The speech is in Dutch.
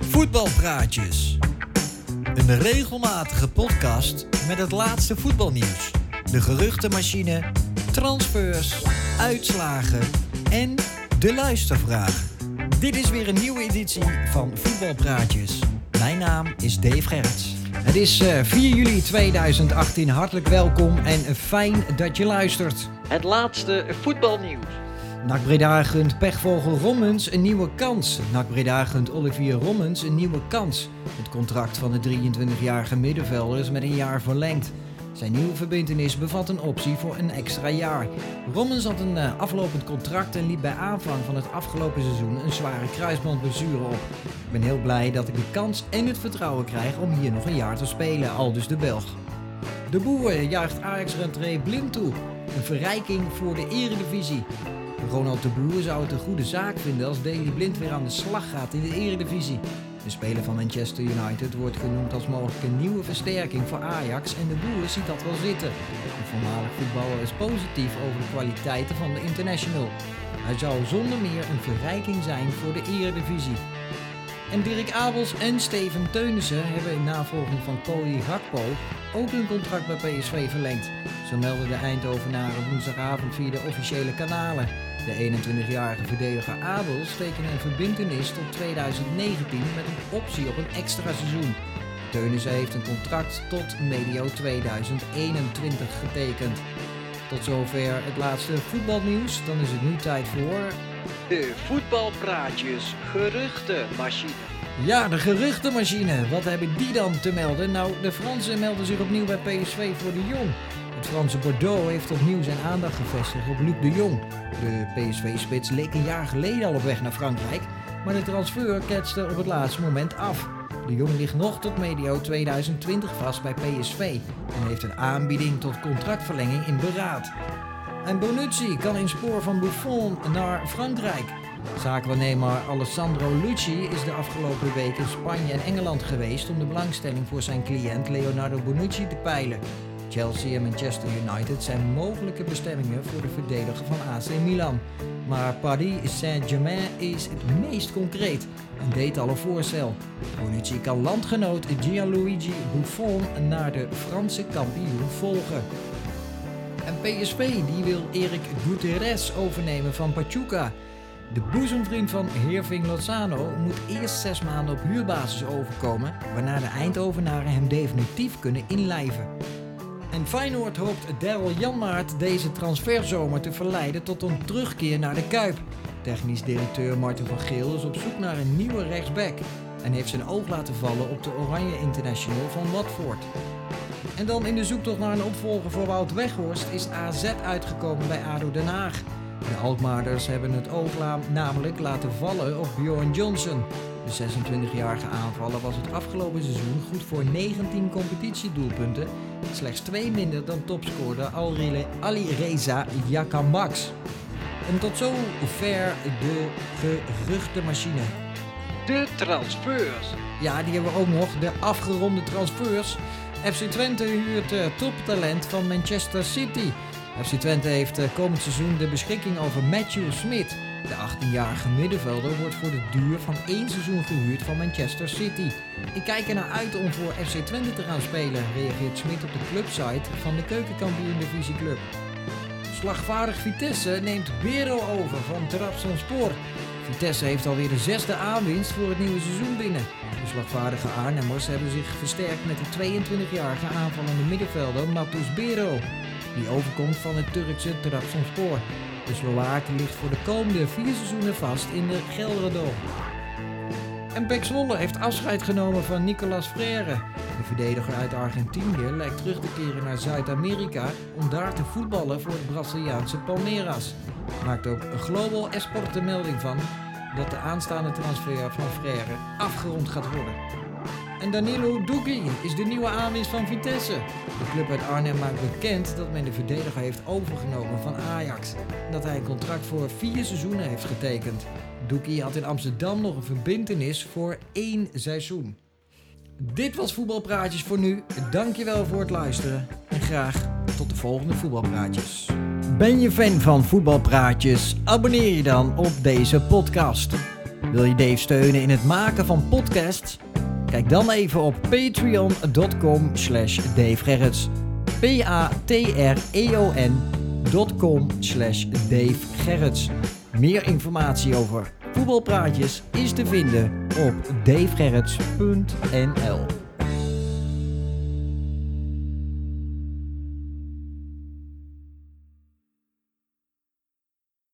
Voetbalpraatjes. Een regelmatige podcast met het laatste voetbalnieuws. De geruchtenmachine, transfers, uitslagen en de luistervraag. Dit is weer een nieuwe editie van Voetbalpraatjes. Mijn naam is Dave Gerrits. Het is eh, 4 juli 2018. Hartelijk welkom en fijn dat je luistert. Het laatste voetbalnieuws. NAC Breda gunt pechvogel Rommens een nieuwe kans. NAC Breda gunt Olivier Rommens een nieuwe kans. Het contract van de 23-jarige middenvelder is met een jaar verlengd. Zijn nieuwe verbintenis bevat een optie voor een extra jaar. Rommens had een eh, aflopend contract en liep bij aanvang van het afgelopen seizoen een zware kruisbandblessure op. Ik ben heel blij dat ik de kans en het vertrouwen krijg om hier nog een jaar te spelen, aldus de Belg. De Boer juicht Ajax-rentree blind toe. Een verrijking voor de eredivisie. Ronald de Boer zou het een goede zaak vinden als Daley Blind weer aan de slag gaat in de eredivisie. De speler van Manchester United wordt genoemd als mogelijk een nieuwe versterking voor Ajax en de Boer ziet dat wel zitten. De voormalig voetballer is positief over de kwaliteiten van de international. Hij zou zonder meer een verrijking zijn voor de eredivisie. En Dirk Abels en Steven Teunissen hebben in navolging van Cody Gakpo ook hun contract bij PSV verlengd. Zo melden de Eindhovenaren woensdagavond via de officiële kanalen. De 21-jarige verdediger Abels tekende een verbintenis tot 2019 met een optie op een extra seizoen. Teunissen heeft een contract tot medio 2021 getekend. Tot zover het laatste voetbalnieuws. Dan is het nu tijd voor De voetbalpraatjes geruchtenmachine. Ja, de geruchtenmachine. Wat hebben die dan te melden? Nou, de Fransen melden zich opnieuw bij PSV voor de Jong. Het Franse Bordeaux heeft opnieuw zijn aandacht gevestigd op Luc de Jong. De PSV-spits leek een jaar geleden al op weg naar Frankrijk, maar de transfer ketste op het laatste moment af. De Jong ligt nog tot medio 2020 vast bij PSV en heeft een aanbieding tot contractverlenging in beraad. En Bonucci kan in spoor van Buffon naar Frankrijk. Zaakwaarnemer Alessandro Lucci is de afgelopen week in Spanje en Engeland geweest om de belangstelling voor zijn cliënt Leonardo Bonucci te peilen. Chelsea en Manchester United zijn mogelijke bestemmingen voor de verdediger van AC Milan. Maar Paris Saint-Germain is het meest concreet en deed al een voorstel. Bonucci kan landgenoot Gianluigi Buffon naar de Franse kampioen volgen. En PSV die wil Erik Gutierrez overnemen van Pachuca. De boezemvriend van Herving Lozano moet eerst zes maanden op huurbasis overkomen, waarna de Eindhovenaren hem definitief kunnen inlijven. En Feyenoord hoopt Daryl Janmaat deze transferzomer te verleiden tot een terugkeer naar de Kuip. Technisch directeur Martin van Geel is op zoek naar een nieuwe rechtsback en heeft zijn oog laten vallen op de Oranje International van Watford. En dan in de zoektocht naar een opvolger voor Wout Weghorst is AZ uitgekomen bij ADO Den Haag. De Alkmaarders hebben het oog namelijk laten vallen op Bjorn Johnson. De 26-jarige aanvaller was het afgelopen seizoen goed voor 19 competitiedoelpunten, slechts twee minder dan topscorer Ali Reza Yakamax. En tot zover de geruchtenmachine. De transfers. Ja, die hebben we ook nog. De afgeronde transfers. FC Twente huurt eh, toptalent van Manchester City. FC Twente heeft eh, komend seizoen de beschikking over Matthew Smith. De 18-jarige middenvelder wordt voor de duur van één seizoen gehuurd van Manchester City. Ik kijk er naar uit om voor FC Twente te gaan spelen, reageert Smith op de clubsite van de keukenkampioen divisieclub. Slagvaardig Vitesse neemt Bero over van Trabzonspor. Vitesse heeft alweer de zesde aanwinst voor het nieuwe seizoen binnen. De slagvaardige Arnhemmers hebben zich versterkt met de 22-jarige aanvallende middenvelder Matus Bero. Die overkomt van het Turkse Trabzonspor. De Slovaak ligt voor de komende vier seizoenen vast in de Gelderdoom. En Pek heeft afscheid genomen van Nicolas Frère. De verdediger uit Argentinië lijkt terug te keren naar Zuid-Amerika om daar te voetballen voor het Braziliaanse Palmeiras. Maakt ook Global Esport de melding van dat de aanstaande transfer van Frère afgerond gaat worden. En Danilo Duki is de nieuwe aanwinst van Vitesse. De club uit Arnhem maakt bekend dat men de verdediger heeft overgenomen van Ajax. En dat hij een contract voor vier seizoenen heeft getekend. Duki had in Amsterdam nog een verbintenis voor één seizoen. Dit was Voetbalpraatjes voor nu. Dankjewel voor het luisteren. En graag tot de volgende Voetbalpraatjes. Ben je fan van Voetbalpraatjes? Abonneer je dan op deze podcast. Wil je Dave steunen in het maken van podcasts? Kijk dan even op patreon.com slash davegerrits. p-a-t-r-e-o-n.com slash davegerrits. Meer informatie over voetbalpraatjes is te vinden op davegerrits.nl